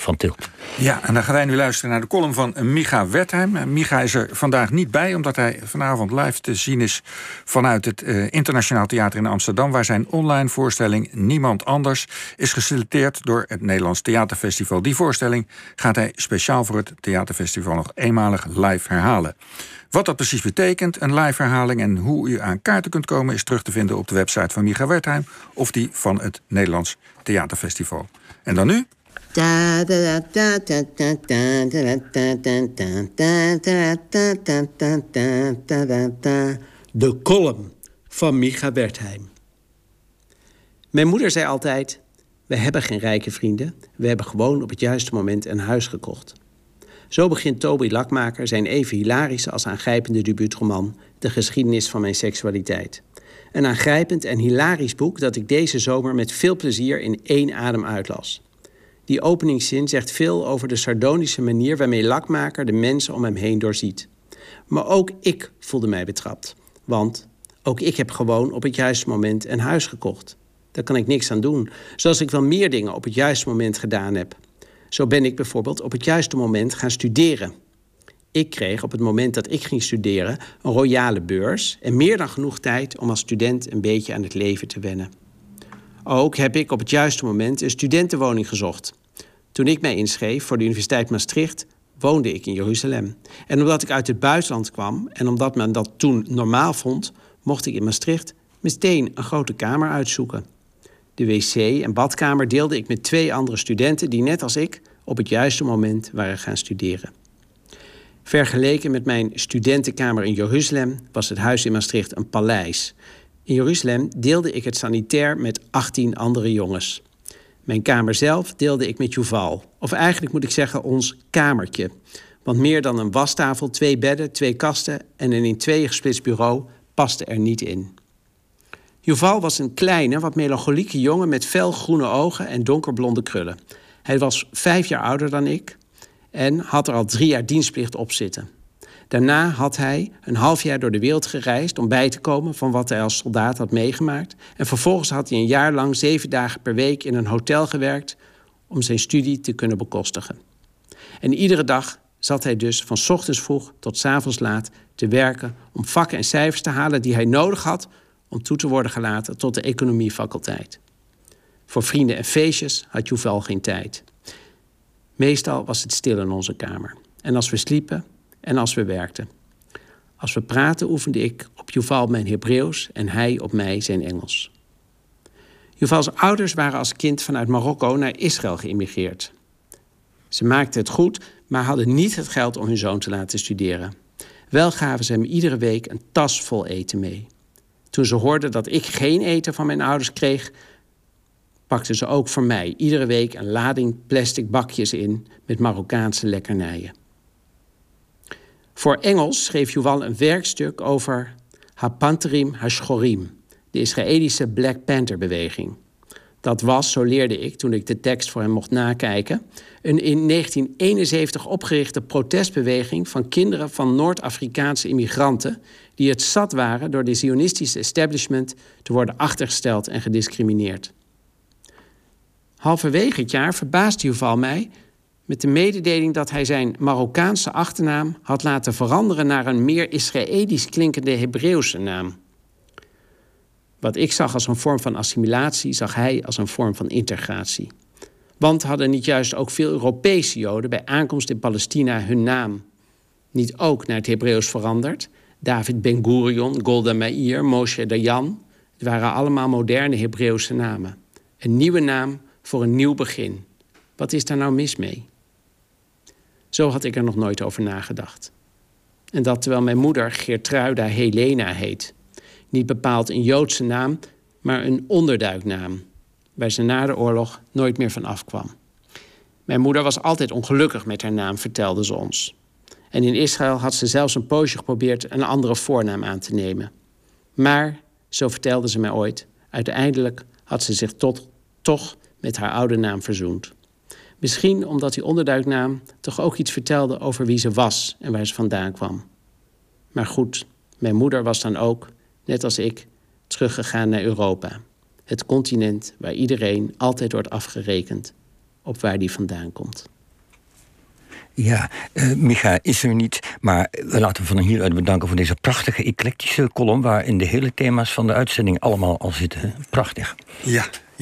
van Tilt. Ja, en dan gaan wij nu luisteren naar de column van Micha Wertheim. Micha is er vandaag niet bij, omdat hij vanavond live te zien is vanuit het uh, Internationaal Theater in Amsterdam, waar zijn online voorstelling Niemand Anders is geselecteerd door het Nederlands Theaterfestival. Die voorstelling gaat hij speciaal voor het Theaterfestival nog eenmalig live herhalen. Wat dat precies betekent, een live herhaling en hoe u aan kaarten kunt komen, is terug te vinden op de website van Micha Wertheim of die van het Nederlands Theaterfestival. En dan nu de column van Micha Wertheim. Mijn moeder zei altijd: We hebben geen rijke vrienden, we hebben gewoon op het juiste moment een huis gekocht. Zo begint Toby Lakmaker zijn even hilarische als aangrijpende debuutroman De geschiedenis van mijn seksualiteit. Een aangrijpend en hilarisch boek dat ik deze zomer met veel plezier in één adem uitlas. Die openingszin zegt veel over de sardonische manier waarmee Lakmaker de mensen om hem heen doorziet. Maar ook ik voelde mij betrapt. Want ook ik heb gewoon op het juiste moment een huis gekocht. Daar kan ik niks aan doen. Zoals ik wel meer dingen op het juiste moment gedaan heb. Zo ben ik bijvoorbeeld op het juiste moment gaan studeren. Ik kreeg op het moment dat ik ging studeren een royale beurs en meer dan genoeg tijd om als student een beetje aan het leven te wennen. Ook heb ik op het juiste moment een studentenwoning gezocht. Toen ik mij inschreef voor de Universiteit Maastricht, woonde ik in Jeruzalem. En omdat ik uit het buitenland kwam en omdat men dat toen normaal vond, mocht ik in Maastricht meteen een grote kamer uitzoeken. De wc en badkamer deelde ik met twee andere studenten die net als ik op het juiste moment waren gaan studeren. Vergeleken met mijn studentenkamer in Jeruzalem was het huis in Maastricht een paleis. In Jeruzalem deelde ik het sanitair met 18 andere jongens. Mijn kamer zelf deelde ik met Juval. Of eigenlijk moet ik zeggen ons kamertje. Want meer dan een wastafel, twee bedden, twee kasten en een in tweeën gesplitst bureau paste er niet in. Juval was een kleine, wat melancholieke jongen met felgroene ogen en donkerblonde krullen. Hij was vijf jaar ouder dan ik en had er al drie jaar dienstplicht op zitten. Daarna had hij een half jaar door de wereld gereisd om bij te komen van wat hij als soldaat had meegemaakt. En vervolgens had hij een jaar lang zeven dagen per week in een hotel gewerkt om zijn studie te kunnen bekostigen. En iedere dag zat hij dus van ochtends vroeg tot s avonds laat te werken om vakken en cijfers te halen die hij nodig had om toe te worden gelaten tot de economiefaculteit. Voor vrienden en feestjes had Juval geen tijd. Meestal was het stil in onze kamer. En als we sliepen, en als we werkten. Als we praten oefende ik op Juval mijn Hebreeuws en hij op mij zijn Engels. Juval's ouders waren als kind vanuit Marokko naar Israël geïmmigreerd. Ze maakten het goed, maar hadden niet het geld om hun zoon te laten studeren. Wel gaven ze hem iedere week een tas vol eten mee. Toen ze hoorden dat ik geen eten van mijn ouders kreeg, pakten ze ook voor mij iedere week een lading plastic bakjes in met Marokkaanse lekkernijen. Voor Engels schreef Yuval een werkstuk over Hapanterim Hashorim, de Israëlische Black Panther-beweging. Dat was, zo leerde ik toen ik de tekst voor hem mocht nakijken, een in 1971 opgerichte protestbeweging van kinderen van Noord-Afrikaanse immigranten die het zat waren door de Zionistische establishment te worden achtergesteld en gediscrimineerd. Halverwege het jaar verbaasde Yuval mij met de mededeling dat hij zijn Marokkaanse achternaam had laten veranderen naar een meer Israëlisch klinkende Hebreeuwse naam. Wat ik zag als een vorm van assimilatie, zag hij als een vorm van integratie. Want hadden niet juist ook veel Europese Joden bij aankomst in Palestina hun naam niet ook naar het Hebreeuws veranderd? David Ben Gurion, Golda Meir, Moshe Dayan. Het waren allemaal moderne Hebreeuwse namen. Een nieuwe naam voor een nieuw begin. Wat is daar nou mis mee? Zo had ik er nog nooit over nagedacht. En dat terwijl mijn moeder Geertruida Helena heet. Niet bepaald een Joodse naam, maar een onderduiknaam, waar ze na de oorlog nooit meer van afkwam. Mijn moeder was altijd ongelukkig met haar naam, vertelde ze ons. En in Israël had ze zelfs een poosje geprobeerd een andere voornaam aan te nemen. Maar, zo vertelde ze mij ooit, uiteindelijk had ze zich tot, toch met haar oude naam verzoend. Misschien omdat die onderduiknaam toch ook iets vertelde over wie ze was en waar ze vandaan kwam. Maar goed, mijn moeder was dan ook, net als ik, teruggegaan naar Europa. Het continent waar iedereen altijd wordt afgerekend op waar die vandaan komt. Ja, uh, Micha is er niet, maar we laten van hieruit bedanken voor deze prachtige eclectische column... waarin de hele thema's van de uitzending allemaal al zitten. Prachtig. Ja,